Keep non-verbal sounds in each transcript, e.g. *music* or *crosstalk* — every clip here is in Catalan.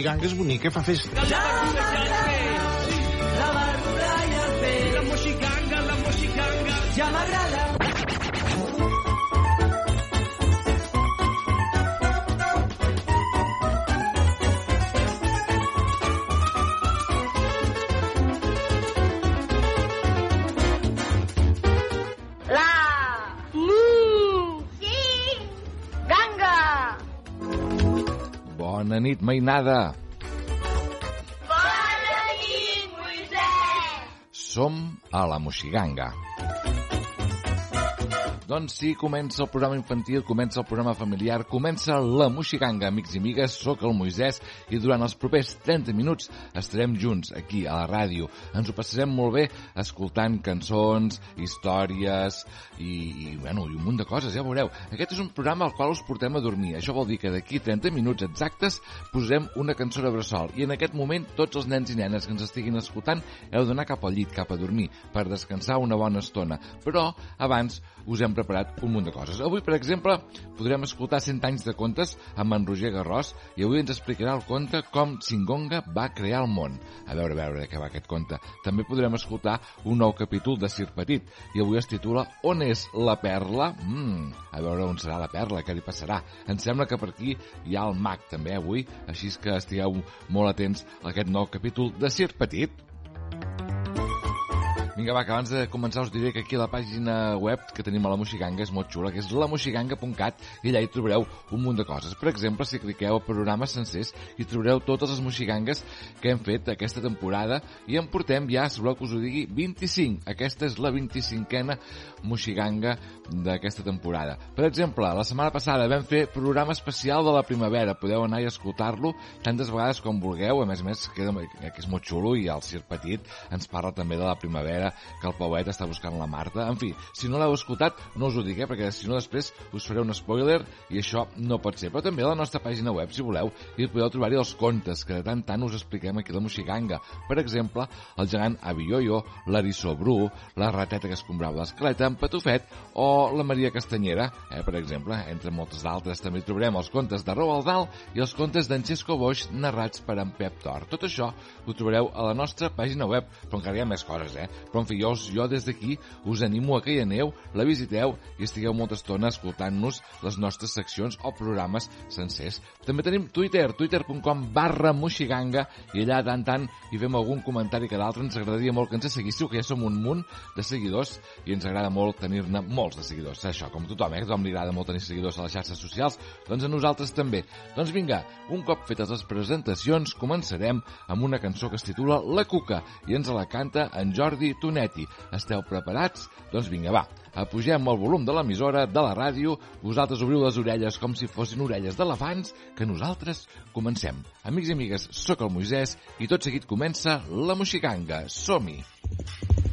moxiganga és bonica, fa festa. Mainada. Bona nit, Moisès Som a la Moxiganga. Doncs sí, comença el programa infantil, comença el programa familiar, comença la Moxiganga, amics i amigues, sóc el Moisès i durant els propers 30 minuts estarem junts aquí a la ràdio. Ens ho passarem molt bé escoltant cançons, històries i, i, bueno, i un munt de coses, ja veureu. Aquest és un programa al qual us portem a dormir. Això vol dir que d'aquí 30 minuts exactes posarem una cançó de bressol i en aquest moment tots els nens i nenes que ens estiguin escoltant heu d'anar cap al llit, cap a dormir, per descansar una bona estona. Però abans us hem preparat un munt de coses. Avui, per exemple, podrem escoltar 100 anys de contes amb en Roger Garrós i avui ens explicarà el conte com Singonga va crear el món. A veure, a veure què va aquest conte. També podrem escoltar un nou capítol de Sir Petit i avui es titula On és la perla? Mm, a veure on serà la perla, què li passarà. Em sembla que per aquí hi ha el mag també avui, així que estigueu molt atents a aquest nou capítol de Sir Petit. Vinga, va, que abans de començar us diré que aquí a la pàgina web que tenim a la Moxiganga és molt xula, que és lamoxiganga.cat i allà hi trobareu un munt de coses. Per exemple, si cliqueu a programes sencers hi trobareu totes les moxigangues que hem fet aquesta temporada i en portem ja, si voleu que us ho digui, 25. Aquesta és la 25a moxiganga d'aquesta temporada. Per exemple, la setmana passada vam fer programa especial de la primavera. Podeu anar i escoltar-lo tantes vegades com vulgueu. A més a més, que és molt xulo i el Cir Petit ens parla també de la primavera que el Pauet està buscant la Marta. En fi, si no l'heu escoltat, no us ho dic, eh, perquè si no després us faré un spoiler i això no pot ser. Però també a la nostra pàgina web, si voleu, i podeu trobar-hi els contes que de tant tant us expliquem aquí a la Moxiganga. Per exemple, el gegant Avioio, l'Arissó Bru, la rateta que escombrava l'esqueleta, en Patufet o la Maria Castanyera, eh, per exemple. Entre moltes d'altres també hi trobarem els contes de Roald Dahl i els contes d'en Xesco Boix narrats per en Pep Tor. Tot això ho trobareu a la nostra pàgina web, però encara hi ha més coses, eh? Però en fi, jo, jo des d'aquí us animo a que hi aneu, la visiteu i estigueu molta estona escoltant-nos les nostres seccions o programes sencers. També tenim Twitter, twitter.com barra moxiganga i allà tant tant hi fem algun comentari que d'altre ens agradaria molt que ens seguíssiu, que ja som un munt de seguidors i ens agrada molt tenir-ne molts de seguidors. Això, com tothom, eh? A tothom li agrada molt tenir seguidors a les xarxes socials, doncs a nosaltres també. Doncs vinga, un cop fetes les presentacions, començarem amb una cançó que es titula La Cuca i ens la canta en Jordi Tonetti. Esteu preparats? Doncs vinga, va, apugem el volum de l'emissora, de la ràdio, vosaltres obriu les orelles com si fossin orelles d'elefants, que nosaltres comencem. Amics i amigues, sóc el Moisès i tot seguit comença la Moxiganga. Som-hi!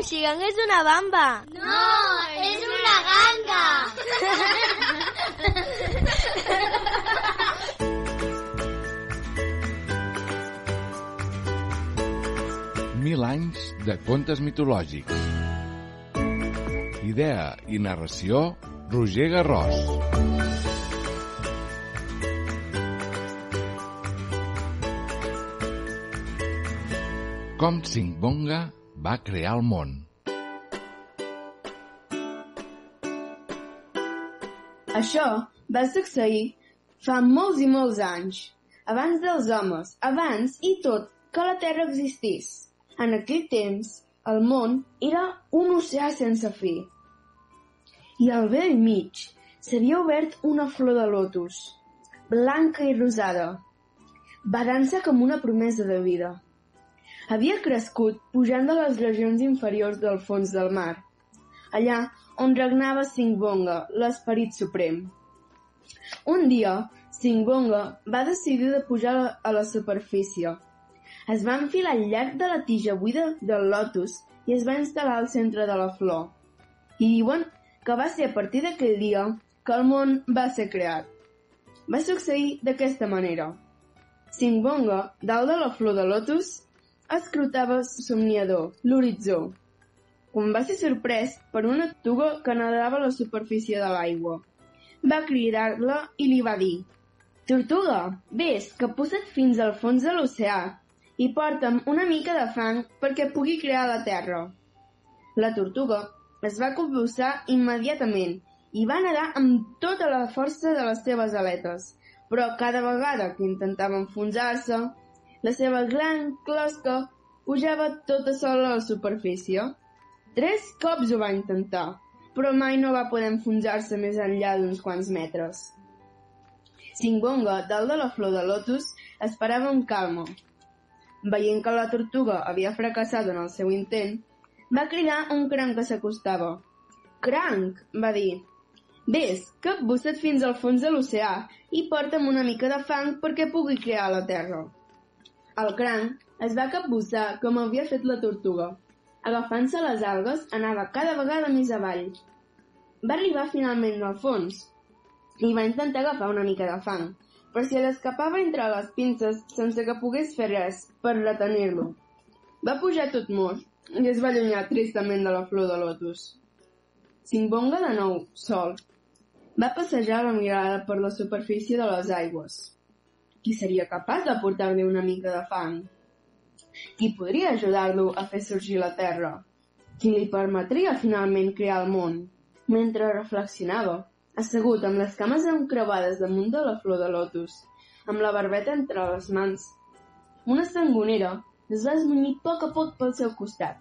Moixiganga és una bamba. No, és una ganga. Mil anys de contes mitològics. Idea i narració, Roger Garrós. Com Singbonga va crear el món. Això va succeir fa molts i molts anys, abans dels homes, abans i tot que la Terra existís. En aquell temps, el món era un oceà sense fi. I al vell mig s'havia obert una flor de lotus, blanca i rosada, badant-se com una promesa de vida. Havia crescut pujant de les regions inferiors del fons del mar, allà on regnava Singbonga, l'esperit suprem. Un dia, Singbonga va decidir de pujar a la- superfície. Es va enfilar al llarg de la tija buida del lotus i es va instal·lar al centre de la flor. I diuen que va ser a partir d'aquell dia que el món va ser creat. Va succeir d'aquesta manera. Singbonga, dalt de la flor de lotus, escrutava somniador l'horitzó, quan va ser sorprès per una tortuga que nedava a la superfície de l'aigua. Va cridar-la i li va dir «Tortuga, vés, que posa't fins al fons de l'oceà i porta'm una mica de fang perquè pugui crear la terra». La tortuga es va convulsar immediatament i va nedar amb tota la força de les seves aletes, però cada vegada que intentava enfonsar-se, la seva gran closca pujava tota sola a la superfície. Tres cops ho va intentar, però mai no va poder enfonsar-se més enllà d'uns quants metres. Singonga, dalt de la flor de lotus, esperava un calmo. Veient que la tortuga havia fracassat en el seu intent, va cridar un cranc que s'acostava. Cranc, va dir, vés, capbussa't fins al fons de l'oceà i porta'm una mica de fang perquè pugui crear la terra. El cranc es va capbussar com havia fet la tortuga. Agafant-se les algues, anava cada vegada més avall. Va arribar finalment al fons i va intentar agafar una mica de fang, però si l'escapava entre les pinces sense que pogués fer res per retenir-lo. Va pujar tot moix i es va allunyar tristament de la flor de lotus. Singbonga de nou, sol, va passejar la mirada per la superfície de les aigües. Qui seria capaç de portar-li una mica de fang? Qui podria ajudar-lo a fer sorgir la terra? Qui li permetria finalment crear el món? Mentre reflexionava, assegut amb les cames encreuades damunt de la flor de lotus, amb la barbeta entre les mans, una sangonera es va esmunyir a poc a poc pel seu costat.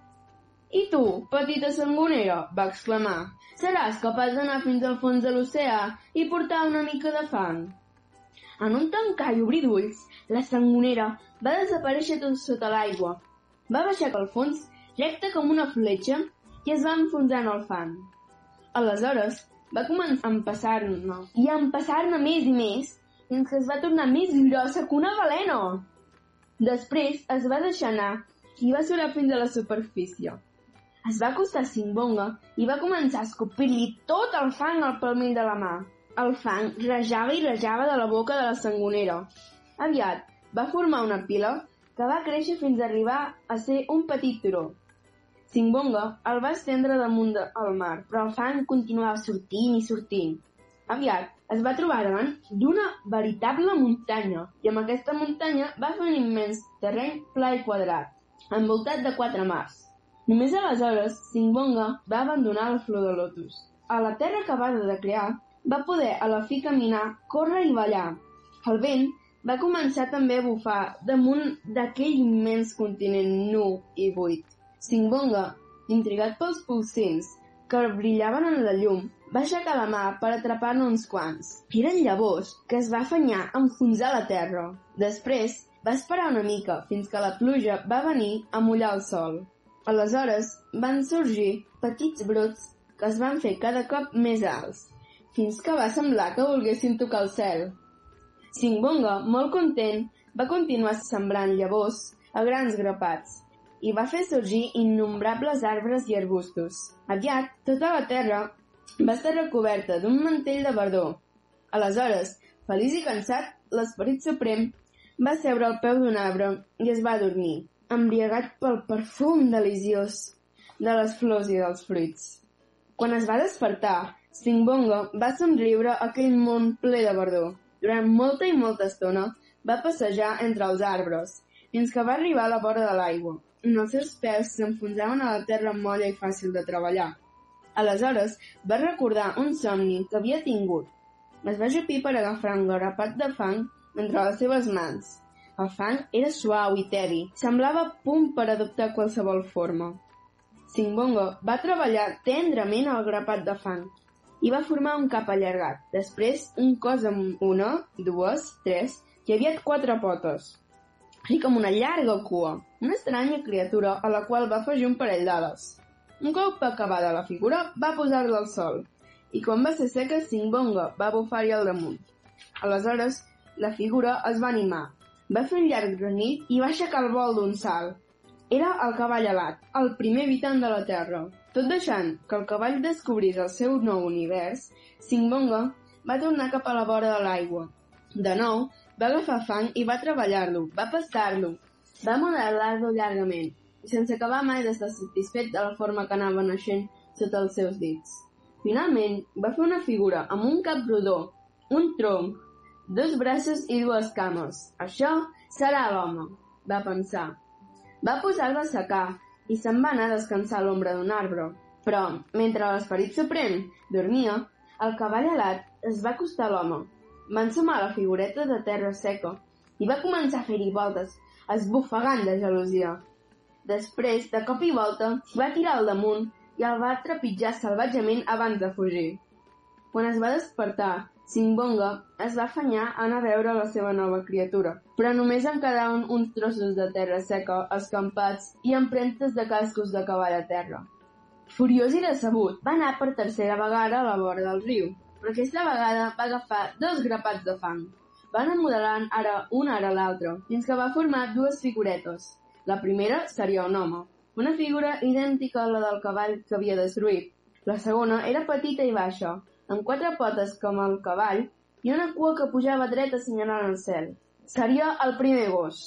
I tu, petita sangonera, va exclamar, seràs capaç d'anar fins al fons de l'oceà i portar una mica de fang. En un tancar i obrir d'ulls, la sangonera va desaparèixer tot sota l'aigua. Va baixar pel fons, recta com una fletxa, i es va enfonsar en el fang. Aleshores, va començar a empassar-ne, i a empassar-ne més i més, fins que es va tornar més grossa que una balena. Després es va deixar anar i va surar fins a la superfície. Es va acostar a Simbonga i va començar a escopir-li tot el fang al palmell de la mà. El fang rejava i rejava de la boca de la sangonera. Aviat va formar una pila que va créixer fins a arribar a ser un petit turó. Simbonga el va estendre damunt del mar, però el fang continuava sortint i sortint. Aviat es va trobar davant d'una veritable muntanya, i amb aquesta muntanya va fer un immens terreny pla i quadrat, envoltat de quatre mars. Només aleshores, Simbonga va abandonar la flor de lotus. A la terra acabada de crear, va poder a la fi caminar, córrer i ballar. El vent va començar també a bufar damunt d'aquell immens continent nu i buit. Simbonga, intrigat pels pulsins que brillaven en la llum, va aixecar la mà per atrapar-ne uns quants. Eren llavors que es va afanyar a enfonsar la terra. Després, va esperar una mica fins que la pluja va venir a mullar el sol. Aleshores van sorgir petits brots que es van fer cada cop més alts, fins que va semblar que volguessin tocar el cel. Singbonga, molt content, va continuar sembrant llavors a grans grapats i va fer sorgir innombrables arbres i arbustos. Aviat, tota la terra va estar recoberta d'un mantell de verdor. Aleshores, feliç i cansat, l'esperit suprem va seure al peu d'un arbre i es va dormir, embriagat pel perfum deliciós de les flors i dels fruits. Quan es va despertar, Singbonga va somriure aquell món ple de verdor. Durant molta i molta estona va passejar entre els arbres, fins que va arribar a la vora de l'aigua, on els seus peus s'enfonsaven a la terra molla i fàcil de treballar. Aleshores va recordar un somni que havia tingut. Es va ajupir per agafar un grapat de fang entre les seves mans. El fang era suau i teri, semblava punt per adoptar qualsevol forma. Singbongo va treballar tendrament el grapat de fang i va formar un cap allargat, després un cos amb una, dues, tres i aviat quatre potes, així com una llarga cua, una estranya criatura a la qual va afegir un parell d'ales. Un cop acabada la figura, va posar-la al sol, i quan va ser seca, Singbonga va bufar-hi al damunt. Aleshores, la figura es va animar, va fer un llarg granit i va aixecar el vol d'un salt. Era el cavall alat, el primer habitant de la Terra. Tot deixant que el cavall descobrís el seu nou univers, Singbonga va tornar cap a la vora de l'aigua. De nou, va agafar fang i va treballar-lo, va pastar-lo, va modelar-lo llargament, sense acabar mai d'estar satisfet de la forma que anava naixent sota els seus dits. Finalment, va fer una figura amb un cap rodó, un tronc, dos braços i dues cames. Això serà l'home, va pensar. Va posar-lo a secar i se'n va anar a descansar a l'ombra d'un arbre. Però, mentre l'esperit suprem dormia, el cavall alat es va acostar a l'home. Va ensumar la figureta de terra seca i va començar a fer-hi voltes, esbufegant de gelosia. Després, de cop i volta, va tirar al damunt i el va trepitjar salvatgement abans de fugir. Quan es va despertar, Singbonga es va afanyar a anar a veure la seva nova criatura, però només en quedaven uns trossos de terra seca, escampats i empremtes de cascos de cavall a terra. Furiós i decebut, va anar per tercera vegada a la vora del riu, però aquesta vegada va agafar dos grapats de fang. Van modelant ara una ara l'altra, fins que va formar dues figuretes. La primera seria un home, una figura idèntica a la del cavall que havia destruït. La segona era petita i baixa, amb quatre potes com el cavall i una cua que pujava dreta assenyalant el cel. Seria el primer gos.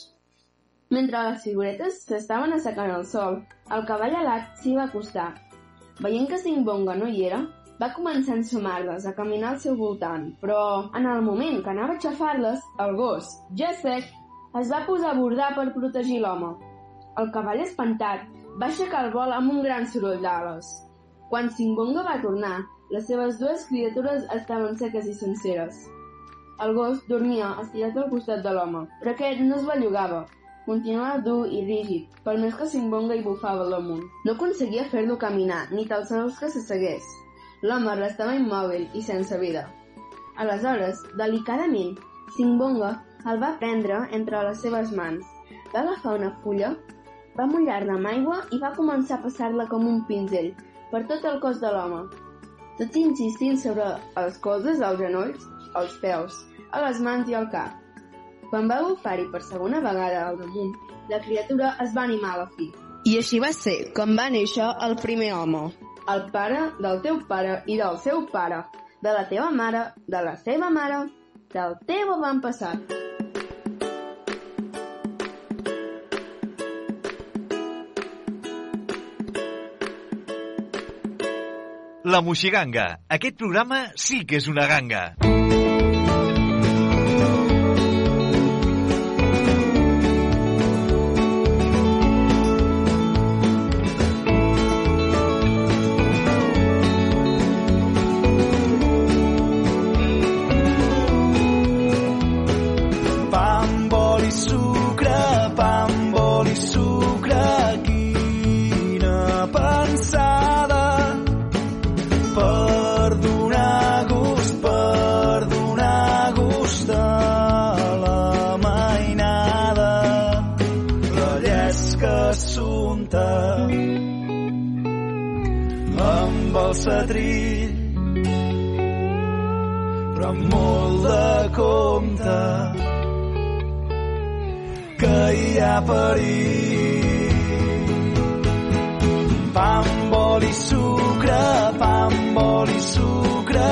Mentre les figuretes s'estaven assecant al sol, el cavall alat s'hi va acostar. Veient que Singbonga no hi era, va començar a ensumar-les, a caminar al seu voltant, però en el moment que anava a aixafar-les, el gos, ja sec, es va posar a bordar per protegir l'home. El cavall espantat va aixecar el vol amb un gran soroll d'ales. Quan Singonga va tornar, les seves dues criatures estaven seques i senceres. El gos dormia estirat al costat de l'home, però aquest no es bellugava. Continuava dur i rígid, per més que Singonga hi bufava l'amunt. No aconseguia fer-lo caminar, ni tan sols que s'assegués. L'home restava immòbil i sense vida. Aleshores, delicadament, Singbonga el va prendre entre les seves mans. Va agafar una fulla, va mullar-la amb aigua i va començar a passar-la com un pinzell per tot el cos de l'home. Tot insistint sobre els colzes, els genolls, els peus, a les mans i al cap. Quan va bufar-hi per segona vegada al damunt, la criatura es va animar a la fi. I així va ser com va néixer el primer home. El pare del teu pare i del seu pare, de la teva mare, de la seva mare, del teu avantpassat. La Moixiganga. Aquest programa sí que és una ganga. El setrill però amb molt de compte que hi ha perill. Pa amb oli, sucre, pa amb oli, sucre,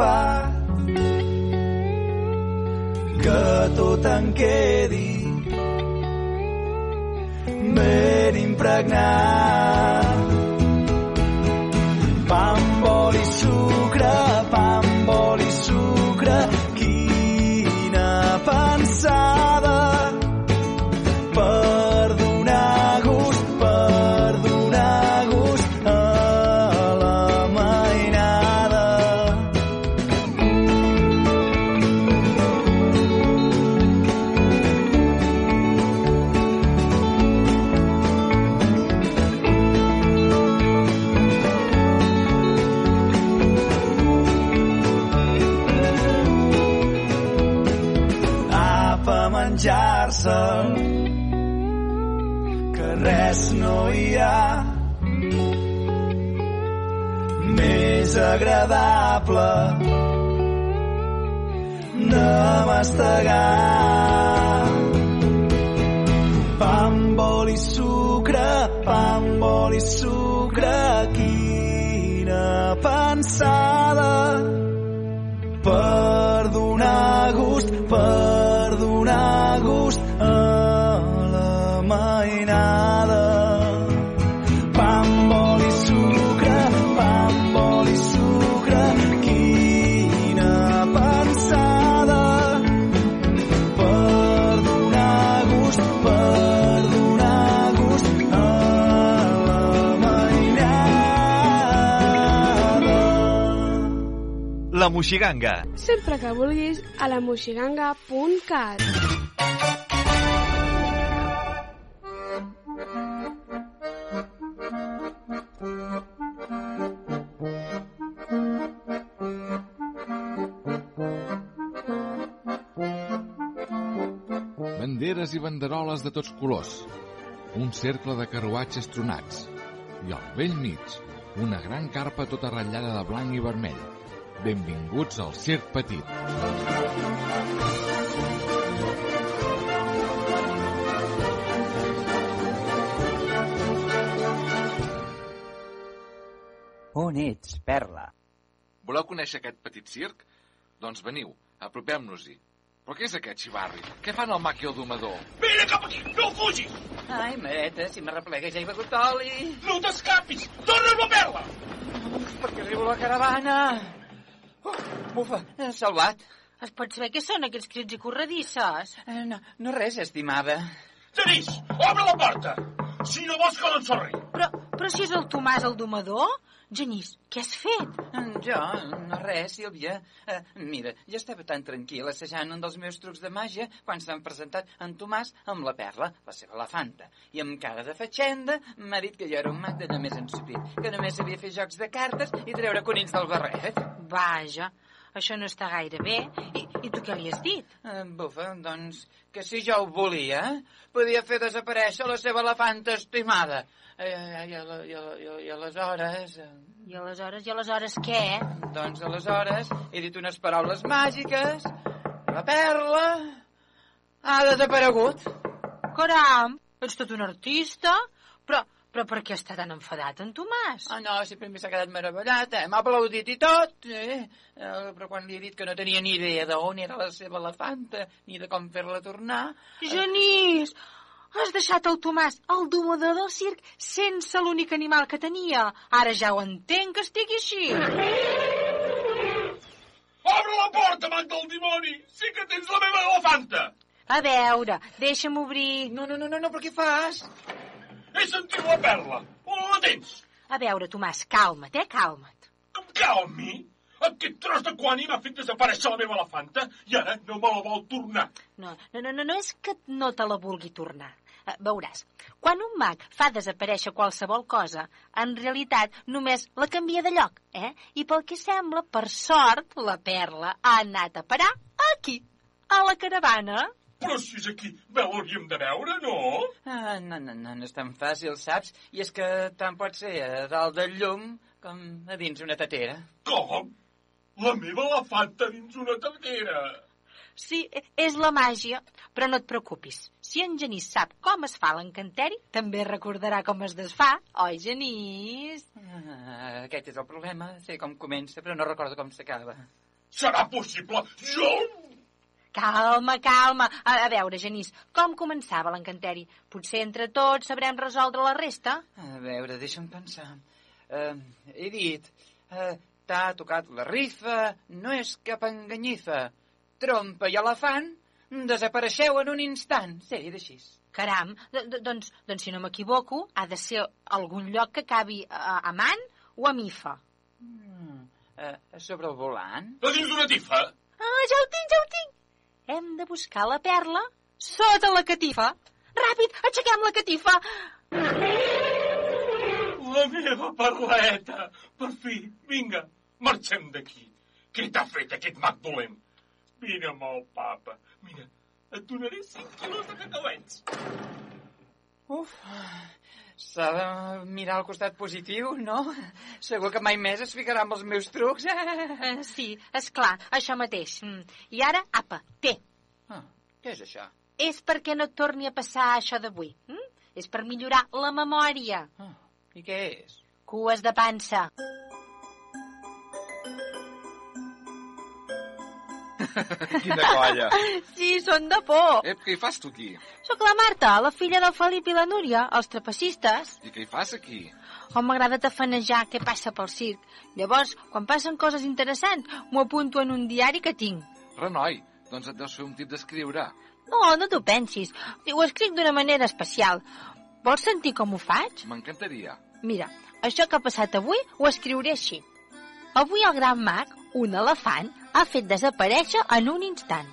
escampat que tot en quedi ben impregnat. Menjar-se'l que res no hi ha més agradable de mastegar. Pa amb oli, sucre, pa amb oli, sucre, La Moixiganga. Sempre que vulguis a la moixiganga.cat. Banderes i banderoles de tots colors. Un cercle de carruatges tronats. I al vell mig, una gran carpa tota ratllada de blanc i vermell. Benvinguts al Circ Petit. On ets, Perla? Voleu conèixer aquest petit circ? Doncs veniu, apropem-nos-hi. Però què és aquest xivarri? Què fan el el domador? Vine cap aquí! No fugis! Ai, mareta, si m'arreplega ja he begut oli. No t'escapis! Torna'm la perla! Perquè arribo a la caravana. Uh, bufa, eh, salvat. Es pot saber què són aquests crits i corredisses? Eh, no, no res, estimada. Genís, obre la porta! Si no vols que l'ensorri. Però, però si és el Tomàs el domador? Genís, què has fet? Jo, no res, Sílvia. Uh, mira, jo estava tan tranquil assajant un dels meus trucs de màgia quan s'han presentat en Tomàs amb la perla, la seva elefanta. I amb cara de fatxenda m'ha dit que jo era un mag de només ensupit, que només sabia fer jocs de cartes i treure conills del barret. Vaja, això no està gaire bé. I, i tu què li has dit? Uh, bufa, doncs, que si jo ho volia, podia fer desaparèixer la seva elefanta estimada. I, i, i, i, i aleshores... I aleshores, i aleshores què? Doncs aleshores he dit unes paraules màgiques, la perla ha desaparegut. Caram, ets tot un artista, però, però per què està tan enfadat en Tomàs? Ah, no, si per mi s'ha quedat meravellat, eh? M'ha aplaudit i tot, eh? eh? Però quan li he dit que no tenia ni idea d'on era la seva elefanta, ni de com fer-la tornar... Genís! Has deixat el Tomàs, el domador del circ, sense l'únic animal que tenia. Ara ja ho entenc que estigui així. Obre la porta, man del dimoni! Sí que tens la meva elefanta! A veure, deixa'm obrir... No, no, no, no, no, però què fas? He sentit la perla. On la tens? A veure, Tomàs, calma't, eh, calma't. Em calmi? Aquest tros de quani m'ha fet desaparèixer la meva elefanta i ara no me la vol tornar. No, no, no, no, no és que no te la vulgui tornar. Uh, veuràs, quan un mag fa desaparèixer qualsevol cosa, en realitat només la canvia de lloc, eh? I pel que sembla, per sort, la perla ha anat a parar aquí, a la caravana. Però si és aquí, bé, l'hauríem de veure, no? Ah, no, no, no, no és tan fàcil, saps? I és que tant pot ser a dalt del llum com a dins una tatera. Com? La meva elefanta dins una tatera? Sí, és la màgia, però no et preocupis. Si en Genís sap com es fa l'encanteri, també recordarà com es desfà, oi, Genís? Ah, aquest és el problema. Sé com comença, però no recordo com s'acaba. Serà possible? Jo... Calma, calma. A, a veure, Genís, com començava l'encanteri? Potser entre tots sabrem resoldre la resta? A veure, deixa'm pensar. Uh, he dit... Uh, T'ha tocat la rifa, no és cap enganyifa. Trompa i elefant desapareixeu en un instant. Sí, d'així. Caram, doncs, doncs si no m'equivoco, ha de ser algun lloc que acabi a, a man o a mifa. Mm, uh, sobre el volant? A dins d'una tifa? Ah, ja ho tinc, ja ho tinc. Hem de buscar la perla sota la catifa. Ràpid, aixequem la catifa. La meva perleta! Per fi, vinga, marxem d'aquí. Què t'ha fet aquest mag dolent? Vine amb el papa. Mira, et donaré 5 quilos de cacauets. Uf, s'ha de mirar al costat positiu, no? Segur que mai més es ficarà amb els meus trucs. Eh, sí, és clar, això mateix. Mm. I ara, apa, té. Ah, què és això? És perquè no et torni a passar això d'avui. Mm? És per millorar la memòria. Ah, I què és? Cues de pansa. *laughs* Quina colla. Sí, són de por. Ep, què hi fas tu aquí? Sóc la Marta, la filla del Felip i la Núria, els trapecistes. I què hi fas aquí? On m'agrada tafanejar què passa pel circ. Llavors, quan passen coses interessants, m'ho apunto en un diari que tinc. Renoi, doncs et deus fer un tip d'escriure. No, no t'ho pensis. Ho escric d'una manera especial. Vols sentir com ho faig? M'encantaria. Mira, això que ha passat avui ho escriuré així. Avui el gran mag, un elefant, ha fet desaparèixer en un instant.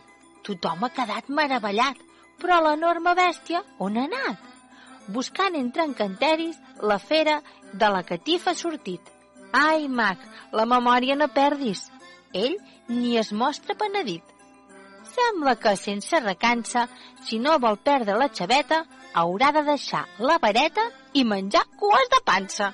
Tothom ha quedat meravellat, però l'enorme bèstia on ha anat? Buscant entre encanteris, la fera de la catifa ha sortit. Ai, mag, la memòria no perdis. Ell ni es mostra penedit. Sembla que, sense recança, si no vol perdre la xaveta, haurà de deixar la vareta i menjar cues de pansa.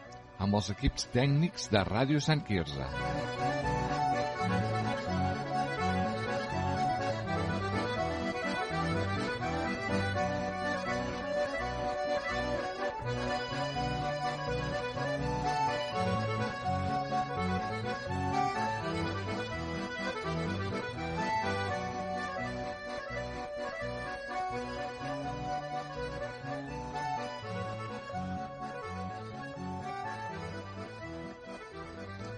Amb els equips tècnics de Ràdio Sant Quirze.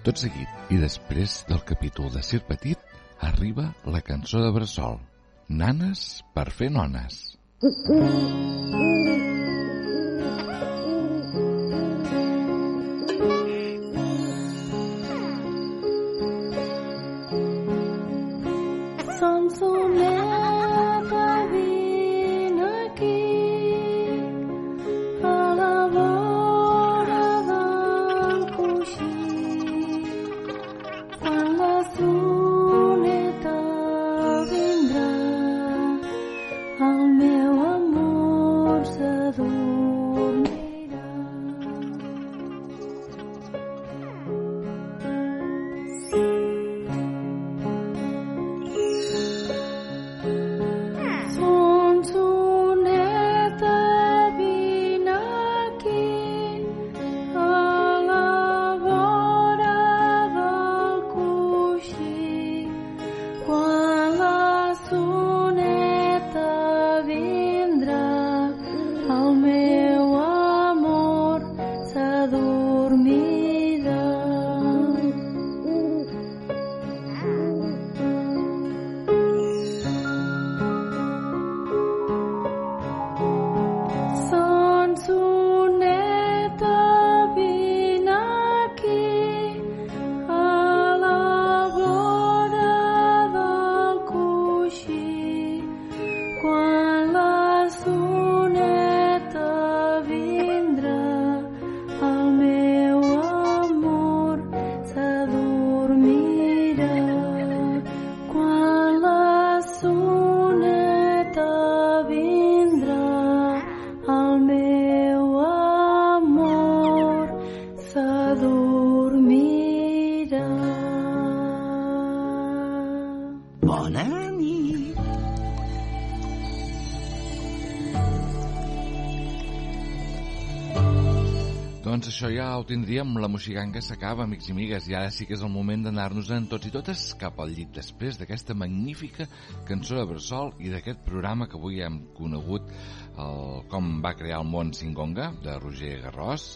Tot seguit, i després del capítol de Sir Petit, arriba la cançó de Bressol. Nanes per fer nones. Sonsoneta, ho tindríem, la moxiganga s'acaba, amics i amigues, i ara sí que és el moment d'anar-nos-en tots i totes cap al llit després d'aquesta magnífica cançó de Bressol i d'aquest programa que avui hem conegut el, com va crear el món Singonga, de Roger Garrós,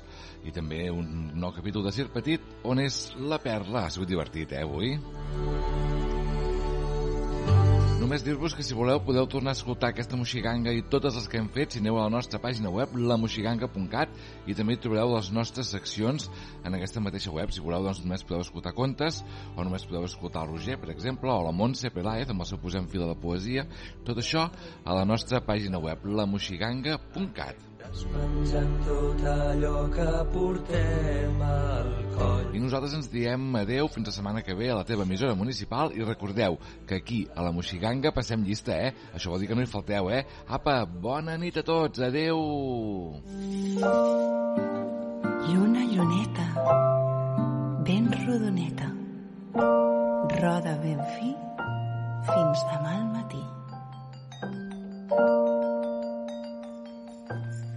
i també un nou capítol de Sir Petit, on és la perla. Ha sigut divertit, eh, avui? Només dir-vos que si voleu podeu tornar a escoltar aquesta moxiganga i totes les que hem fet si aneu a la nostra pàgina web lamoxiganga.cat i també hi trobareu les nostres seccions en aquesta mateixa web. Si voleu doncs només podeu escoltar contes o només podeu escoltar el Roger, per exemple, o la Montse Peláez amb el seu posem fila de poesia. Tot això a la nostra pàgina web lamoxiganga.cat. Menjant tot allò que portem al coll. I nosaltres ens diem adeu fins la setmana que ve a la teva emissora municipal i recordeu que aquí a la Moxiganga passem llista, eh? Això vol dir que no hi falteu, eh? Apa, bona nit a tots, adeu! Lluna, lluneta, ben rodoneta, roda ben fi fins demà al matí.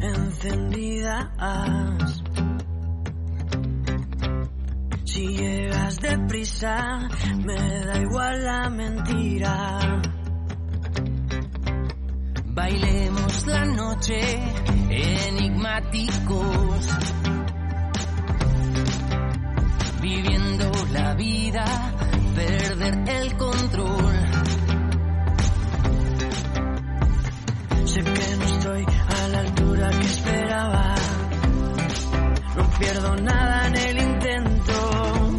Encendidas. Si llegas deprisa, me da igual la mentira. Bailemos la noche enigmáticos. Viviendo la vida, perder el control. Altura que esperaba. No pierdo nada en el intento.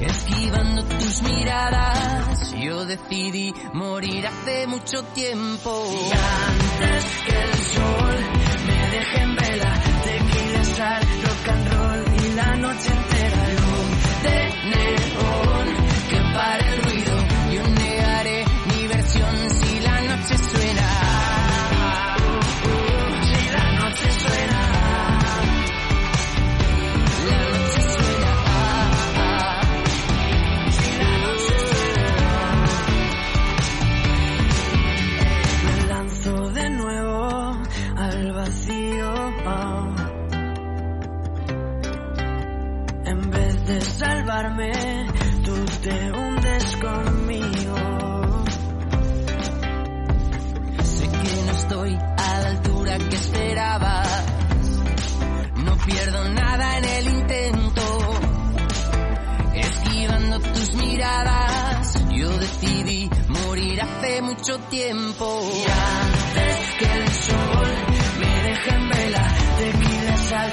Esquivando tus miradas, yo decidí morir hace mucho tiempo. Y antes que el sol me deje en vela, tequila, sal, rock and roll y la noche entera luz de neón te hundes conmigo. Sé que no estoy a la altura que esperabas. No pierdo nada en el intento. Esquivando tus miradas, yo decidí morir hace mucho tiempo. Y antes que el sol me deje en vela, tequila, sal,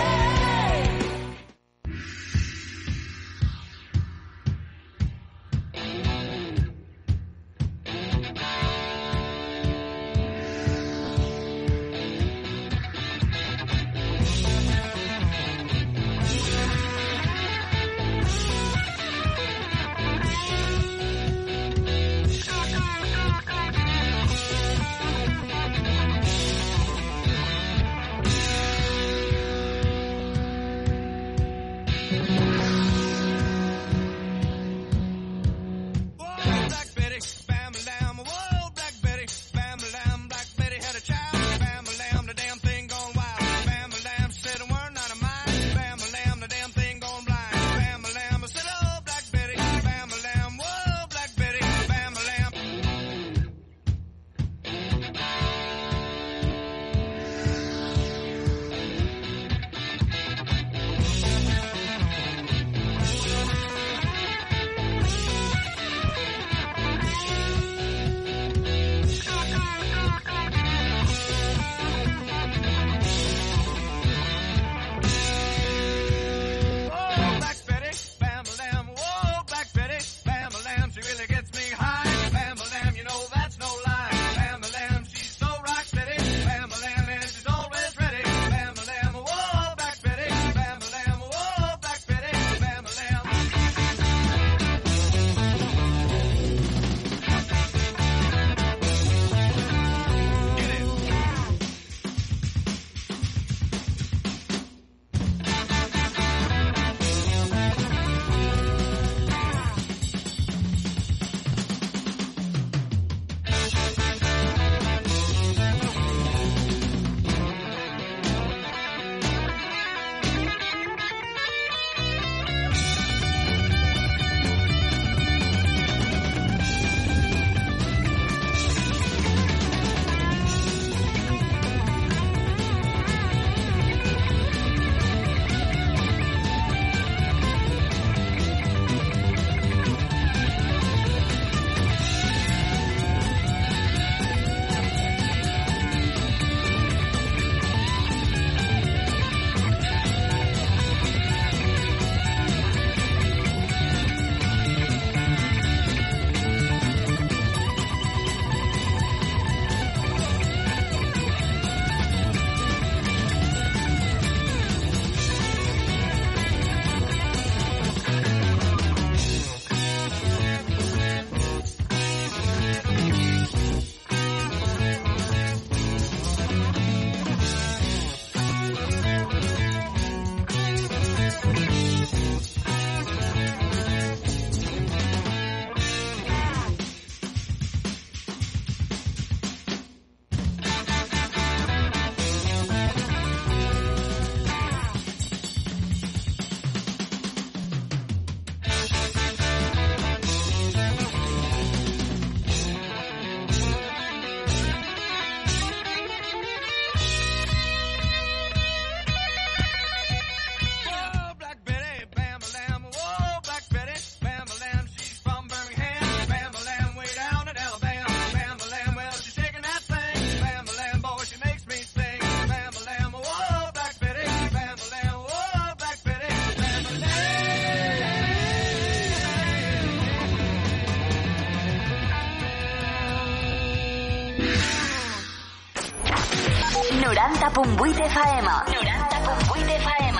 FM. 90.8 FM.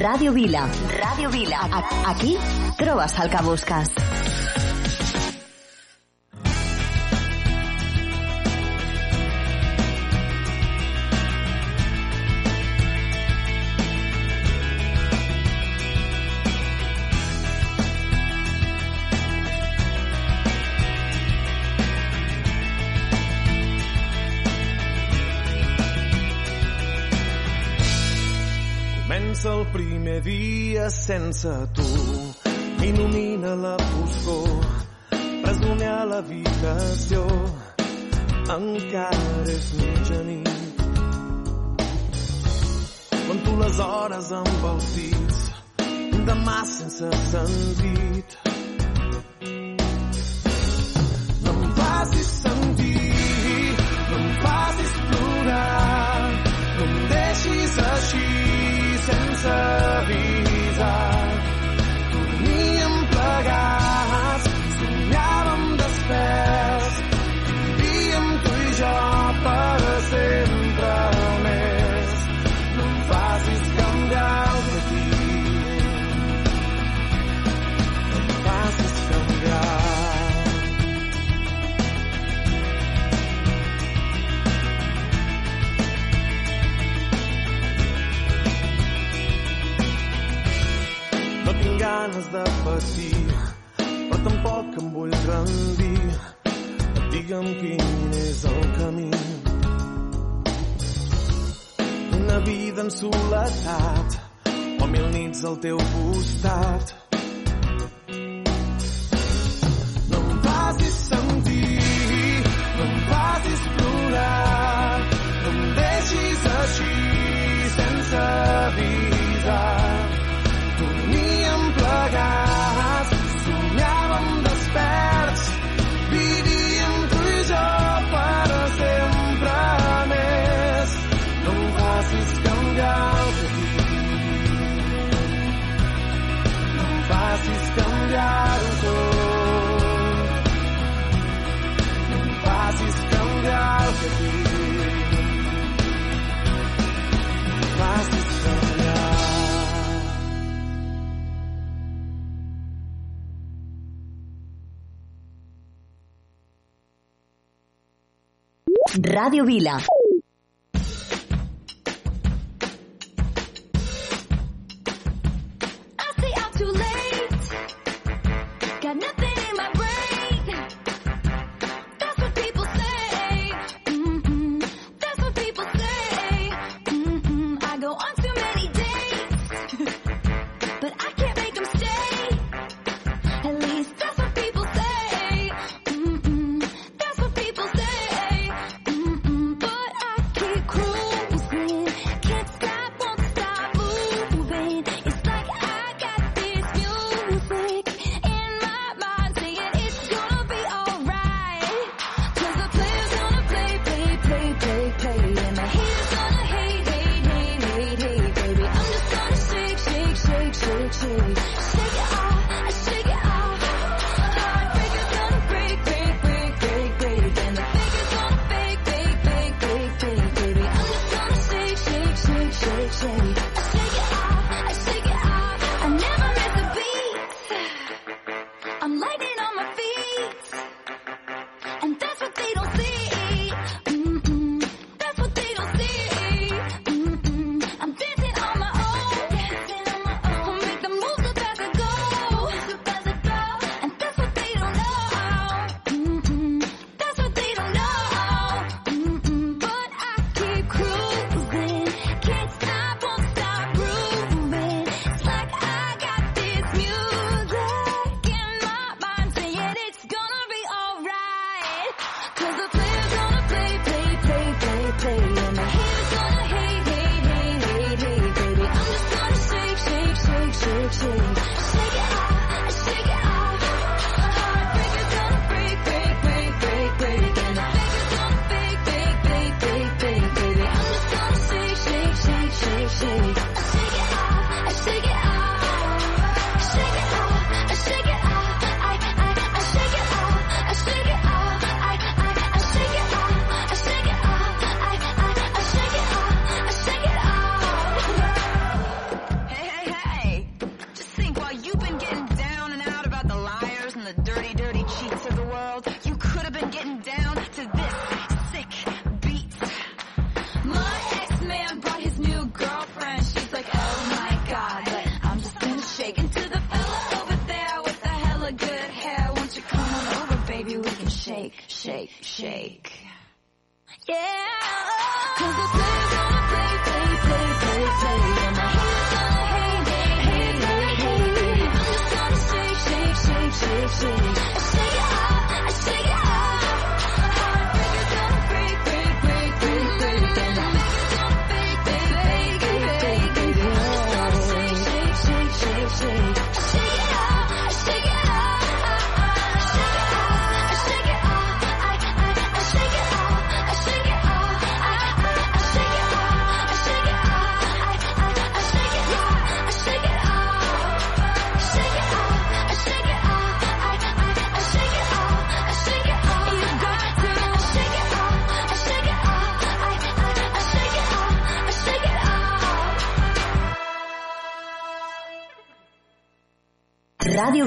Ràdio Vila. Ràdio Vila. Aquí trobes el que busques. Sense tu, il·lumina la foscor, presoner a l'habitació, encara és mitjanit. Quan tu les hores amb els dits demà sense sentit. Radio Vila.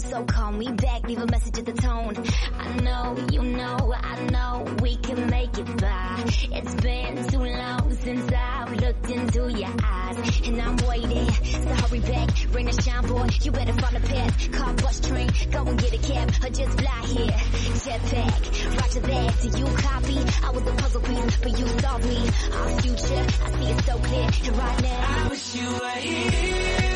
So call me back, leave a message at the tone. I know, you know, I know we can make it by. It's been too long since I've looked into your eyes, and I'm waiting. So hurry back, bring the shine, boy. You better find a path, car, bus, train, go and get a cab, or just fly here. Jetpack, roger that. Do you copy? I was a puzzle piece, but you solved me. Our future, I see it so clear, and right now. I wish you were here.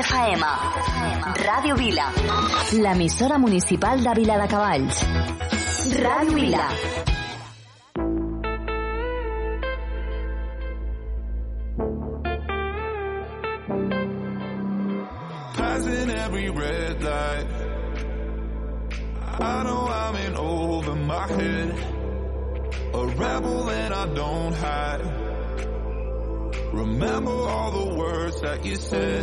FM. Ràdio Vila. L'emissora municipal de Vila de Cavalls. Ràdio Vila. Passing every red light. I know I'm in over my head. A rebel and I don't hide. Remember all the words that you said.